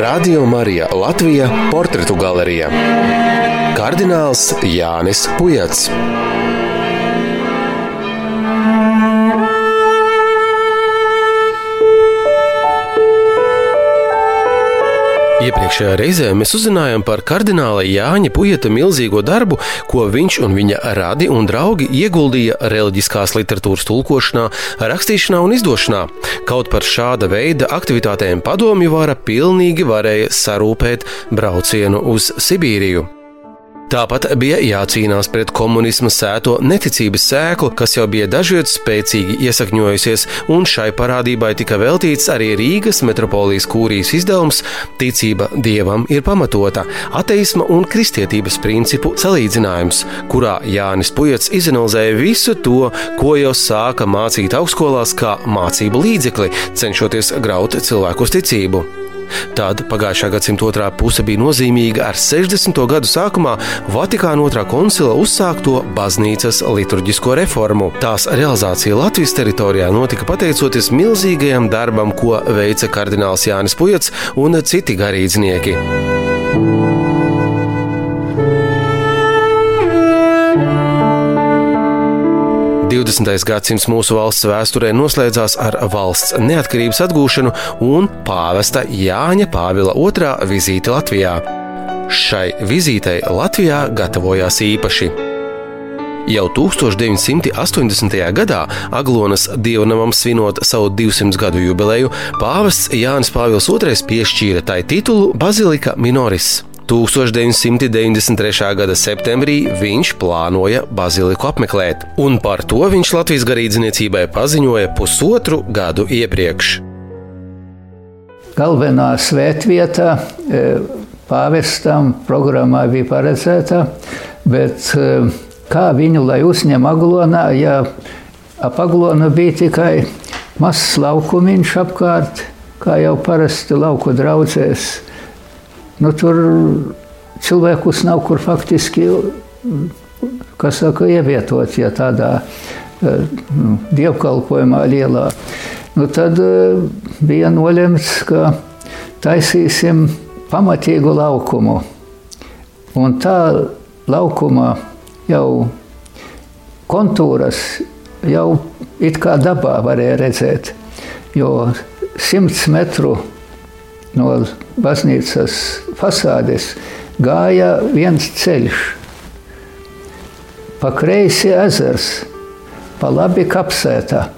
Radio Marija Latvija - portretu galerija Kardināls Jānis Pujats. Iepriekšējā reizē mēs uzzinājām par kardināla Jāņa Pujata milzīgo darbu, ko viņš un viņa radi un draugi ieguldīja reliģiskās literatūras tulkošanā, rakstīšanā un izdošanā. Kaut par šāda veida aktivitātēm padomju vara pilnīgi varēja sarūpēt braucienu uz Sibīriju. Tāpat bija jācīnās pret komunisma sēto neticības sēklu, kas jau bija dažviet spēcīgi iesakņojusies, un šai parādībai tika veltīts arī Rīgas metropolijas kūrijas izdevums Ticība dievam ir pamatota - ateisma un kristietības principu salīdzinājums, kurā Jānis Pujats izanalizēja visu to, ko jau sāka mācīt augstskolās kā mācību līdzekli, cenšoties graut cilvēku ticību. Tad pagājušā gadsimta otrā puse bija nozīmīga ar 60. gadu sākumā Vatikāna otrā koncila uzsākto baznīcas liturģisko reformu. Tās realizācija Latvijas teritorijā notika pateicoties milzīgajam darbam, ko veica kardināls Jānis Pujats un citi garīdznieki. 20. gadsimts mūsu valsts vēsturē noslēdzās ar valsts neatkarības atgūšanu un pāvesta Jāņa Pāvila II vizīti Latvijā. Šai vizītei Latvijā gatavojās īpaši. Jau 1980. gadā Aglonas dievnamam svinot savu 200 gadu jubileju, pāvests Jānis Pāvils II piešķīra tai titulu Bazilika Minoris. 1993. gada septembrī viņš plānoja baziliku apmeklēt, un par to viņš Latvijas garīdzniecībai paziņoja pusotru gadu iepriekš. Galvenā svētvieta e, pāvestam programmā bija paredzēta, bet e, kā viņu lai uzņem aglonā, ja ap aglonu bija tikai mazs laukumiņš apkārt, kā jau parasti lauku draudzēs nu, tur cilvēkus nav kur faktiski saka, ievietot, ja tādā nu, dievkalpojumā lielā. Nu, tad eh, bija nolemts, ka taisīsim pamatīgu laukumu. Un tā laukuma jau kontūras jau it kā dabā varēja redzēt, jo simts metru no baznīcas fasādes gāja viens ceļš. Pa kreisi ezers, pa labi kapsētā.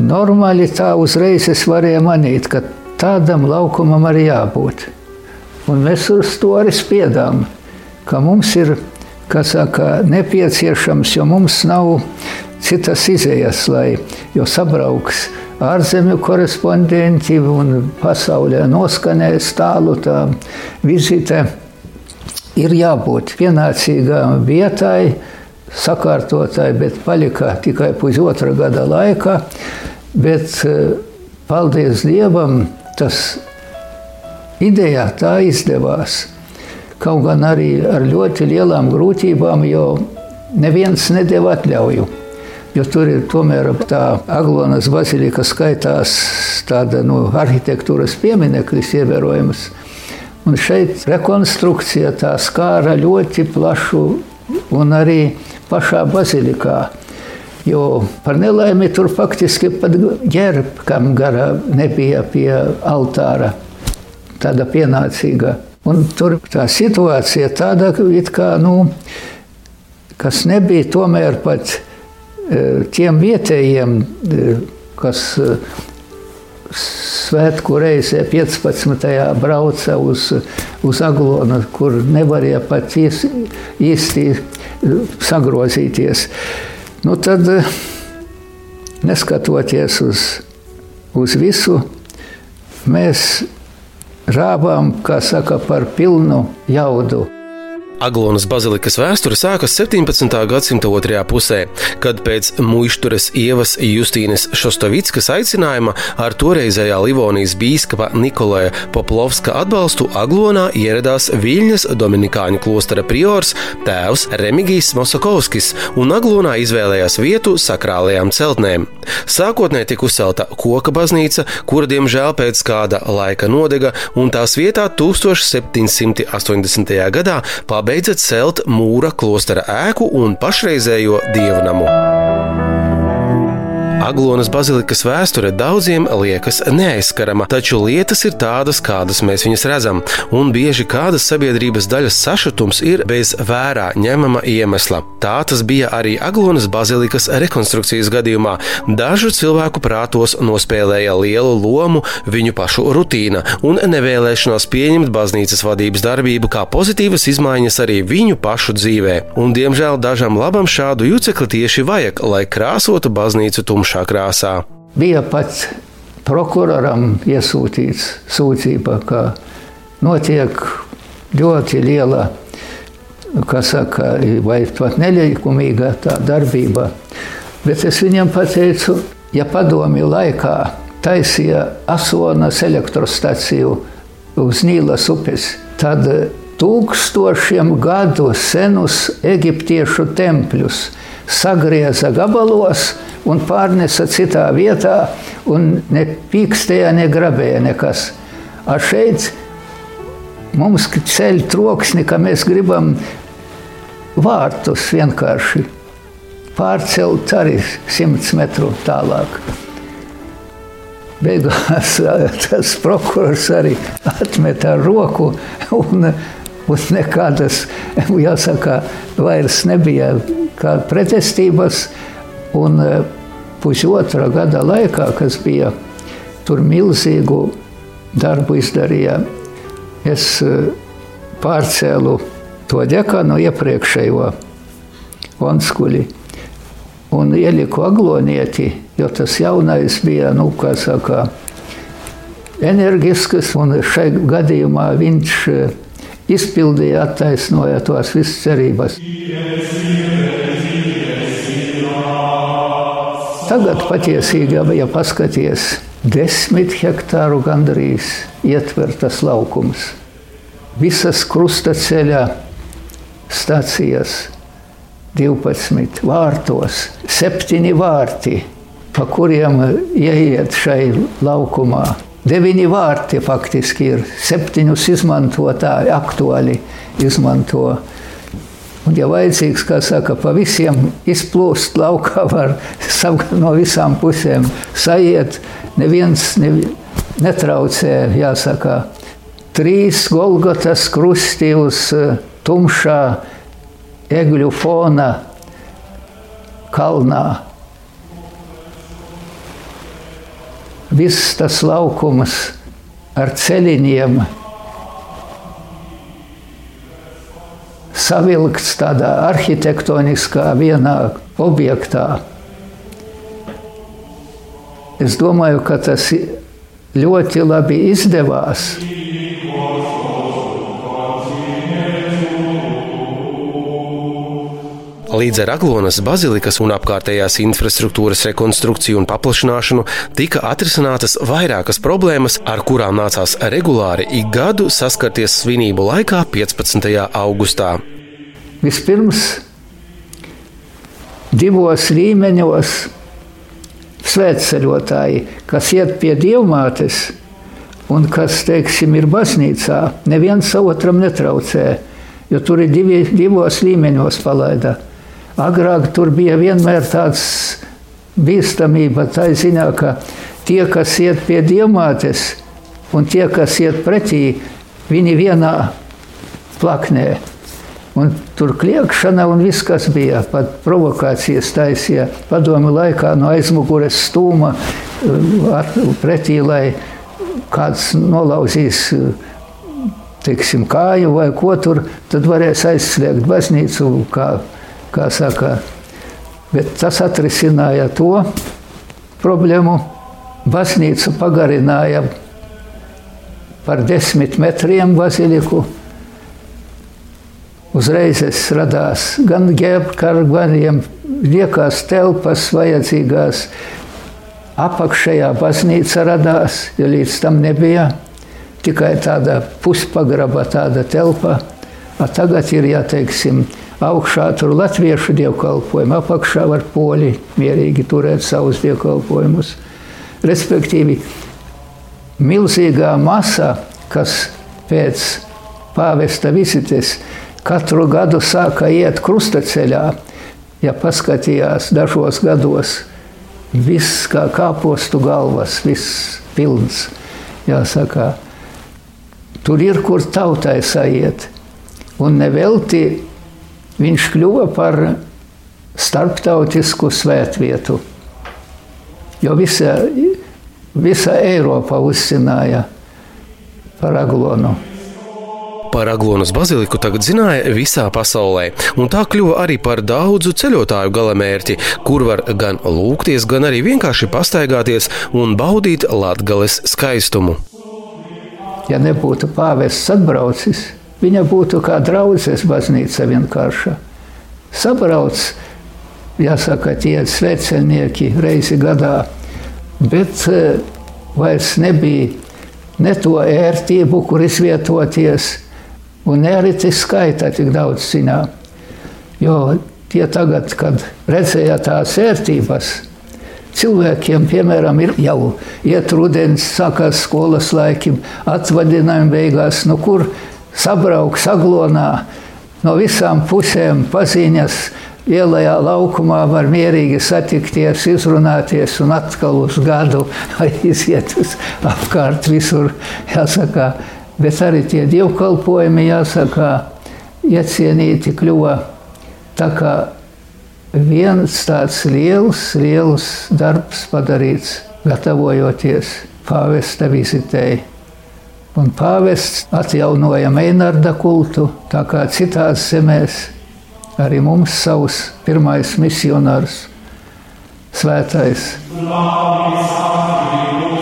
Normāli tā uzreiz es varēju manīt, ka tādam laukumam arī jābūt. Un mēs uz to arī spiedām, ka mums ir saka, nepieciešams, jo mums nav citas izējas, lai jau sabrauks ārzemju korespondenti un pasaulē noskanēs tālu tā vizite. Ir jābūt pienācīgām vietai, sakārtotai, bet palika tikai pusotra gada laika. Bet eh, paldies Dievam, tas idejā tā izdevās. Kaut gan arī ar ļoti lielām grūtībām, jo neviens nedēva atļauju jo tur ir tomēr tā Aglonas bazilika skaitās tāda nu, arhitektūras piemineklis ievērojams. Un šeit rekonstrukcija tā skāra ļoti plašu un arī pašā bazilikā. Jo par nelaimi tur faktiski pat ģērbkam gara nebija pie altāra, tāda pienācīga. Un tur tā situācija tāda, kā, nu, kas nebija tomēr pat tiem vietējiem, kas svētku reizē 15. brauca uz, uz Aglonu, kur nevarēja pat īsti sagrozīties. Nu, tad, neskatoties uz, uz visu, mēs rāvām, kā saka, par pilnu jaudu. Aglonas bazilikas vēsture sākas 17. gadsimta otrajā pusē, kad pēc muištures ievas Justīnas Šostovickas aicinājuma ar toreizējā Livonijas bīskapa Nikolaja Poplovska atbalstu Aglonā ieradās Viļņas Dominikāņu klostera priors tēvs Remigijs Mosakovskis un Aglonā izvēlējās vietu sakrālajām celtnēm. Sākotnēji tika uzcelta koka baznīca, kura diemžēl pēc kāda laika nodega, un tās vietā 1780. gadā pabeigta pabeidza celt mūra klostera ēku un pašreizējo dievnamu. Aglonas bazilikas vēsture daudziem liekas neaizskarama, taču lietas ir tādas, kādas mēs viņas redzam, un bieži kādas sabiedrības daļas sašutums ir bez vērā ņemama iemesla. Tā tas bija arī Aglonas bazilikas rekonstrukcijas gadījumā. Dažu cilvēku prātos nospēlēja lielu lomu viņu pašu rutīna un nevēlēšanās pieņemt baznīcas vadības darbību kā pozitīvas izmaiņas arī viņu pašu dzīvē. Un, diemžēl dažam labam šādu jucekli tieši vajag, lai krāsotu baznīcu tumšā tumšā krāsā. Bija pats prokuroram iesūtīts sūdzība, ka notiek ļoti liela, kas saka, vai pat nelikumīga tā darbība. Bet es viņam pateicu, ja padomju laikā taisīja Asonas elektrostaciju uz Nīlas upes, tad tūkstošiem gadu senus eģiptiešu tempļus sagrieza gabalos un pārnesa citā vietā, un ne pīkstēja, ne grabēja nekas. A šeit mums ceļ troksni, ka mēs gribam vārtus vienkārši pārcelt arī simts metru tālāk. Beigās tas prokurors arī atmeta roku un, un nekādas, jāsaka, vairs nebija kā pretestības. Un e, pusotra gada laikā, kas bija tur milzīgu darbu izdarīja, es e, pārcēlu to ģekanu iepriekšējo Vonskuļi un ieliku aglonieti, jo tas jaunais bija, nu, kā saka, enerģisks, un šai gadījumā viņš e, izpildīja, attaisnoja tos visas cerības. Tagad patiesībā, ja paskaties, desmit hektāru gandrīz ietvertas laukums. Visas krustaceļa stācijas, 12 vārtos, 7 vārti, pa kuriem ieiet šai laukumā. Deviņi vārti faktiski ir, septiņus izmantotāji aktuāli izmanto. Un, ja vajadzīgs, kā saka, pa visiem izplūst laukā, var no visām pusēm sajiet, neviens nevi, netraucē, jāsaka, trīs Golgotas krusti uz tumšā egļu fona kalnā. Viss tas laukums ar ceļiem savilkts tādā arhitektoniskā vienā objektā. Es domāju, ka tas ļoti labi izdevās. Līdz ar Aglonas bazilikas un apkārtējās infrastruktūras rekonstrukciju un paplašināšanu tika atrisinātas vairākas problēmas, ar kurām nācās regulāri ik gadu saskarties svinību laikā 15. augustā. Vispirms divos līmeņos svētceļotāji, kas iet pie dievmātes un kas, teiksim, ir baznīcā, neviens otram netraucē, jo tur ir divi, divos līmeņos palaida. Agrāk tur bija vienmēr tāds bīstamība, tā ziņā, ka tie, kas iet pie diamātes, un tie, kas iet pretī, viņi vienā plaknē. Un tur kliekšana un viss, kas bija, pat provokācijas taisīja padomu laikā no aizmugures stūma pretī, lai kāds nolauzīs teiksim, kāju vai ko tur, tad varēs aizslēgt baznīcu kā kā saka, bet tas atrisināja to problēmu. Baznīca pagarināja par desmit metriem baziliku. uzreiz radās gan ģērbkariem, liekas telpas vajadzīgās. Apakšējā baznīca radās, jo līdz tam nebija tikai tāda puspagraba, tāda telpa. A tagad ir, ja teiksim, augšā tur latviešu dievkalpojumu, apakšā var poļi mierīgi turēt savus dievkalpojumus. Respektīvi, milzīgā masa, kas pēc pāvesta vizites katru gadu sāka iet krustaceļā, ja paskatījās dažos gados, viss kā kāpostu galvas, viss pilns, jāsaka, tur ir, kur tautai saiet. Un nevelti viņš kļuva par starptautisku svētvietu. Jo visa, visa Eiropa uzzināja par Aglonu. Par Aglonas baziliku tagad zināja visā pasaulē, un tā kļuva arī par daudzu ceļotāju galamērķi, kur var gan lūgties, gan arī vienkārši pastaigāties un baudīt latgales skaistumu. Ja nebūtu pāvests atbraucis, Viņa būtu kā draudzes baznīca vienkārša. Sabrauc, jāsaka, tie svecenieki reizi gadā, bet eh, vairs nebija ne to ērtību, kur izvietoties, un ne arī tik skaita tik daudz zinā. Jo tie tagad, kad redzēja tās ērtības, cilvēkiem, piemēram, ir jau iet rudens, sākās skolas laikim, atvadinājumi beigās, nu kur sabraukt saglonā no visām pusēm paziņas. Ielajā laukumā var mierīgi satikties, izrunāties un atkal uz gadu iziet uz apkārt visur. Jāsaka, bet arī tie dievkalpojumi, jāsaka, iecienīti kļuva tā kā viens tāds liels, liels darbs padarīts, gatavojoties pāvesta vizitei. Un pāvests atjaunoja Meinarda kultu, tā kā citās zemēs arī mums savs pirmais misionārs, svētais. Labi,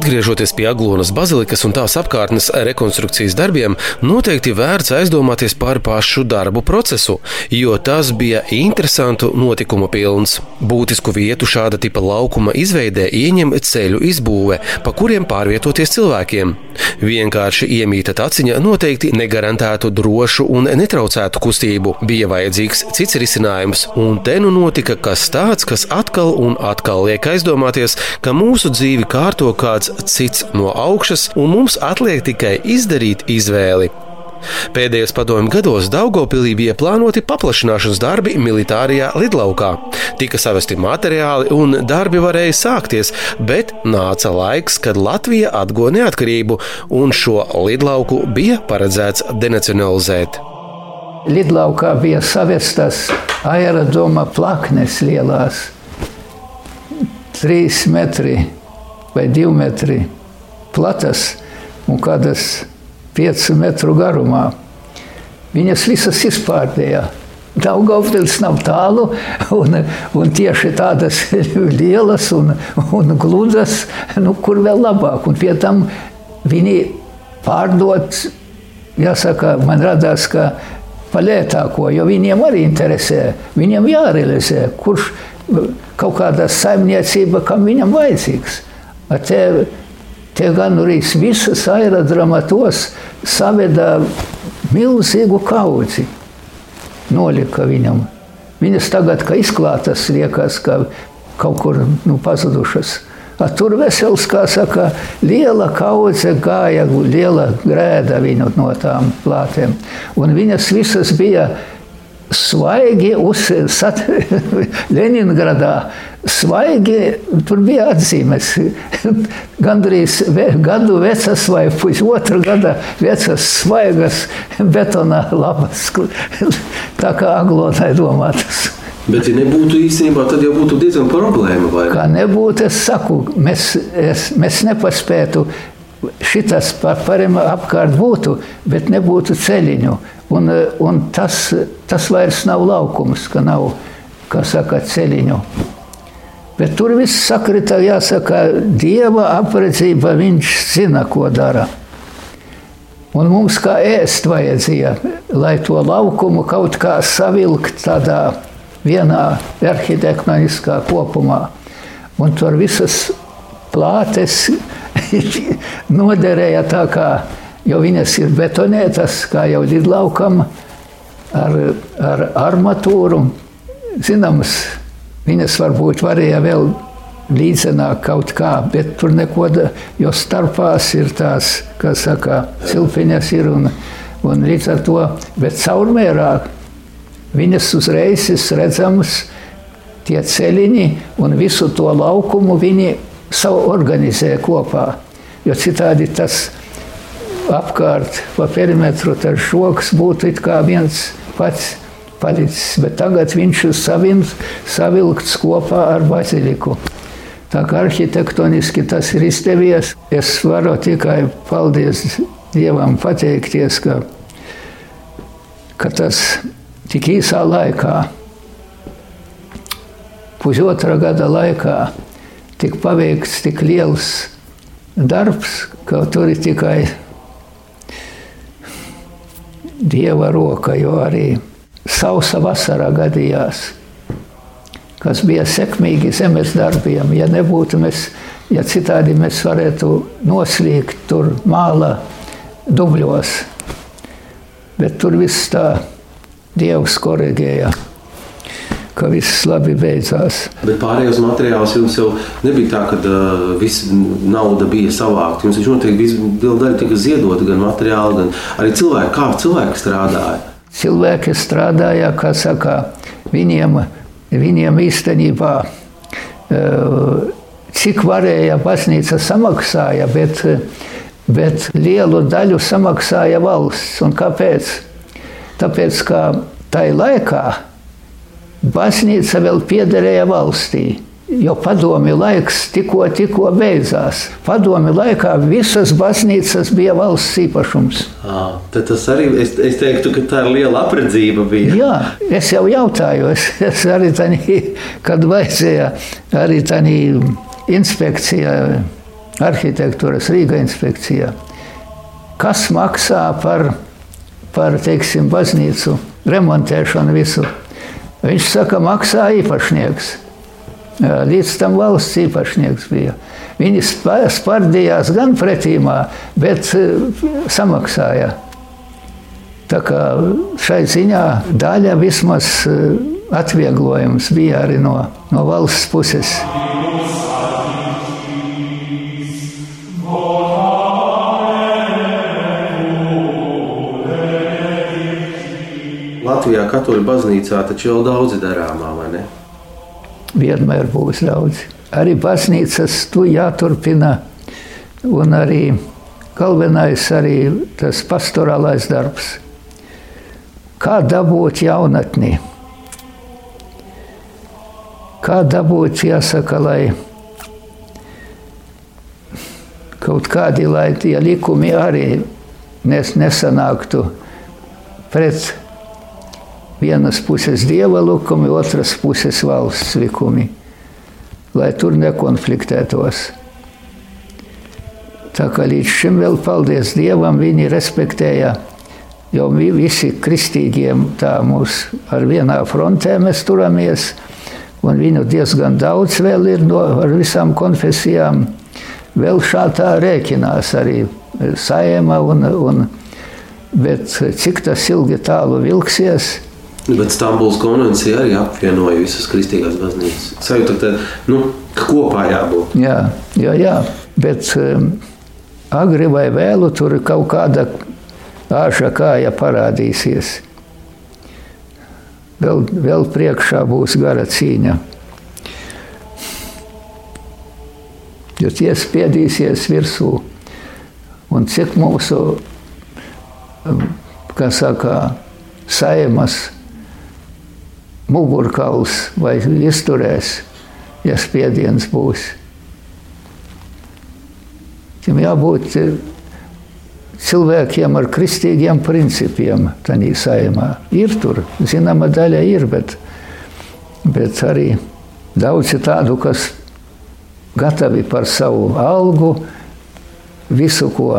atgriežoties pie Aglonas bazilikas un tās apkārtnes rekonstrukcijas darbiem, noteikti vērts aizdomāties par pašu darbu procesu, jo tas bija interesantu notikumu pilns. Būtisku vietu šāda tipa laukuma izveidē ieņem ceļu izbūve, pa kuriem pārvietoties cilvēkiem. Vienkārši iemīta taciņa noteikti negarantētu drošu un netraucētu kustību. Bija vajadzīgs cits risinājums, un te nu notika kas tāds, kas atkal un atkal liek aizdomāties, ka mūsu dzīvi kārto veido kāds cits no augšas, un mums atliek tikai izdarīt izvēli. Pēdējos padomju gados Daugopilī bija plānoti paplašināšanas darbi militārajā lidlaukā. Tika savesti materiāli un darbi varēja sākties, bet nāca laiks, kad Latvija atguva neatkarību, un šo lidlauku bija paredzēts denacionalizēt. Lidlaukā bija savestas aerodroma plaknes lielās, trīs metri vai divi metri platas un kādas piecu metru garumā. Viņas visas izpārdēja. Daugavpils nav tālu, un, un tieši tādas lielas un, un gludas, nu, kur vēl labāk. Un pie tam viņi pārdot, jāsaka, man radās, ka palētāko, jo viņiem arī interesē, viņiem jārealizē, kurš kaut kāda saimniecība, kam viņam vajadzīgs. Te, te gan arī visas aerodramatos saveda milzīgu kaudzi. Nolika viņam. Viņas tagad, kā izklātas, liekas, ka kaut kur nu, pazudušas. A tur vesels, kā saka, liela kaudze gāja, liela grēda viņu no tām plātēm. Un viņas visas bija svaigi uzsākt Leningradā. Svaigi tur bija atzīmes. Gandrīz gadu vecas vai pusotra gada vecas, svaigas betonā labas, tā kā aglonai domātas. Bet, ja nebūtu īstenībā, tad jau būtu diezgan problēma. Vai? Kā nebūtu, es saku, mēs, es, mēs nepaspētu šitas par pariem apkārt būtu, bet nebūtu ceļiņu. Un, un tas, tas vairs nav laukums, ka nav saka, ceļiņu. Bet tur viss sakrita, jāsaka, dieva apredzība, viņš zina, ko dara. Un mums kā ēst vajadzēja, lai to laukumu kaut kā savilkt tādā vienā arhitektoniskā kopumā. Un tur visas plātes noderēja tā kā, jo viņas ir betonētas, kā jau lidlaukam, ar, ar armatūru. Zināms, viņas varbūt varēja vēl līdzenāk kaut kā, bet tur neko, jo starpās ir tās, kā saka, cilpiņas ir un, un līdz ar to, bet caurmērā viņas uzreiz ir redzamas tie ceļiņi un visu to laukumu viņi savu organizē kopā, jo citādi tas apkārt pa perimetru tas žoks būtu viens pats palicis, bet tagad viņš ir savins, savilkts kopā ar baziliku. Tā kā arhitektoniski tas ir izdevies, es varu tikai paldies Dievam pateikties, ka, ka tas tik īsā laikā, pusotra gada laikā, tik paveikts tik liels darbs, ka tur ir tikai Dieva roka, jo arī sausa vasara gadījās kas bija sekmīgi zemes darbiem. Ja nebūtu mēs, ja citādi mēs varētu noslīgt tur māla dubļos, bet tur viss tā Dievs korrigēja ka viss labi beidzās. Bet pārējos materiālus jums jau nebija tā, ka uh, viss nauda bija savākta. Jums noteikti bija daļa tika ziedota, gan materiāli, gan arī cilvēki. Kā cilvēki strādāja? Cilvēki strādāja, kā saka, viņiem viņiem īstenībā eh, cik varēja baznīca samaksāja, bet, bet lielu daļu samaksāja valsts. Un kāpēc? Tāpēc, ka tajā laikā baznīca vēl piederēja valstī. Jo padomi laiks tikko, tikko beidzās. Padomi laikā visas baznīcas bija valsts īpašums. À, tas arī es, es teiktu, ka tā ir liela apredzība. Bija. Jā, es jau jautāju, es, es arī tādā, kad vajadzēja arī tādā inspekcijā, arhitektūras Rīga inspekcijā, kas maksā par, par teiksim, baznīcu remontēšanu visu. Viņš saka, maksā īpašnieks. Līdz tam valsts īpašnieks bija. Viņi spardījās gan pretīmā, bet samaksāja. Tā kā šai ziņā daļa vismaz atvieglojums bija arī no, no valsts puses. Latvijā katoļu baznīcā taču jau daudz darāmā, vai ne? vienmēr būs daudz. Arī baznīcas tu jāturpina, un arī galvenais arī tas pastorālais darbs. Kā dabūt jaunatni? Kā dabūt, jāsaka, lai kaut kādi, lai tie likumi arī nes, nesanāktu pret vienas puses dieva likumi, otras puses valsts likumi, lai tur nekonfliktētos. Tā kā līdz šim vēl paldies Dievam, viņi respektēja, jo visi kristīgiem tā mūs ar vienā frontē mēs turamies, un viņu diezgan daudz vēl ir no ar visām konfesijām. Vēl šādā rēķinās arī saima, un, un, bet cik tas ilgi tālu vilksies, Bet Stambulas konvencija arī apvienoja visas kristīgās baznīcas. Sajūta, ka nu, kopā jābūt. Jā, jā, jā. bet um, agri vai vēlu tur kaut kāda āža kāja parādīsies. Vēl, vēl priekšā būs gara cīņa. Jo tie spiedīsies virsū. Un cik mūsu, um, kā saka, saimas mugurkauls vai izturēs, ja spiediens būs. Tam jābūt eh, cilvēkiem ar kristīgiem principiem tādā saimā. Ir tur, zināma daļa ir, bet, bet arī daudzi tādu, kas gatavi par savu algu visu ko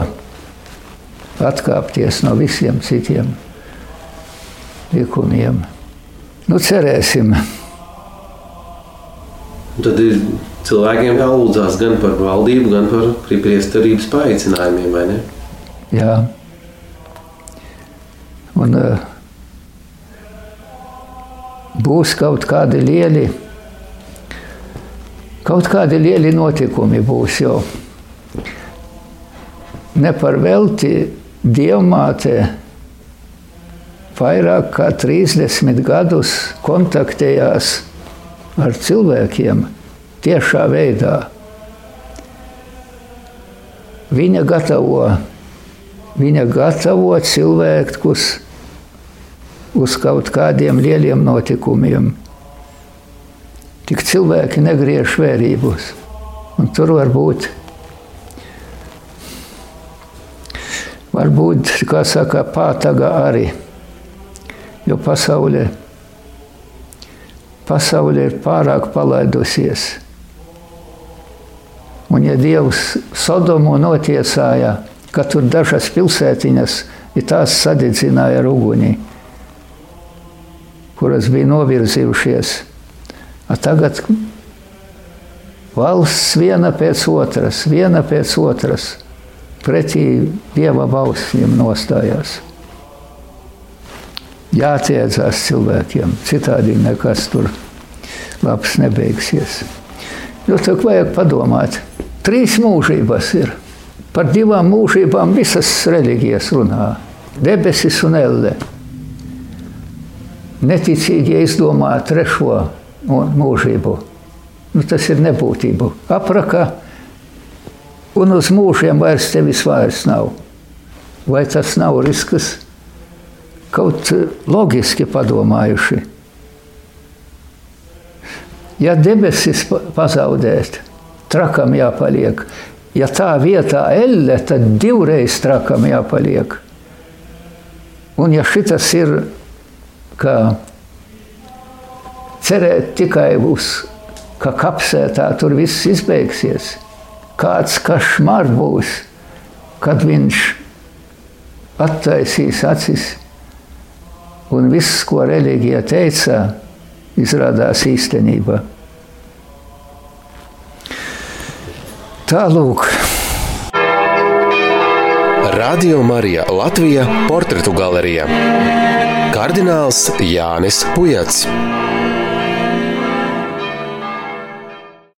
atkāpties no visiem citiem likumiem. Nu, cerēsim. Tad ir cilvēkiem jālūdzās gan par valdību, gan par priesterības paaicinājumiem, vai ne? Jā. Un uh, būs kaut kādi lieli, kaut kādi lieli notikumi būs jau. Ne par velti dievmāte vairāk kā 30 gadus kontaktējās ar cilvēkiem tiešā veidā. Viņa gatavo, viņa gatavo cilvēkus uz kaut kādiem lieliem notikumiem. Tik cilvēki negriež vērības. Un tur var būt, var būt kā saka, pātaga arī. Jo pasaulē, pasaulē ir pārāk palaidusies. Un ja Dievs Sodomu notiesāja, ka tur dažas pilsētiņas ir tās sadedzināja ar uguni, kuras bija novirzījušies. A tagad valsts viena pēc otras, viena pēc otras pretī Dieva bausmiem nostājās jātiecās cilvēkiem. Citādi nekas tur labs nebeigsies. Jo tā vajag padomāt. Trīs mūžības ir. Par divām mūžībām visas reliģijas runā. Debesis un elle. Neticīgi izdomā trešo mūžību. Nu, tas ir nebūtību. Apraka, un uz mūžiem vairs tevis vairs nav. Vai tas nav risks? Kaut loģiski padomājuši. Ja debesis pazaudēt, trakam jāpaliek. Ja tā vietā elle, tad divreiz trakam jāpaliek. Un ja šitas ir, ka cerēt tikai uz, ka kapsētā tur viss izbeigsies, kāds kašmar būs, kad viņš attaisīs acis un viss, ko reliģija teica, izrādās īstenība. Tālūk. Radio Marija Latvija portretu galerija. Kardināls Jānis Pujats.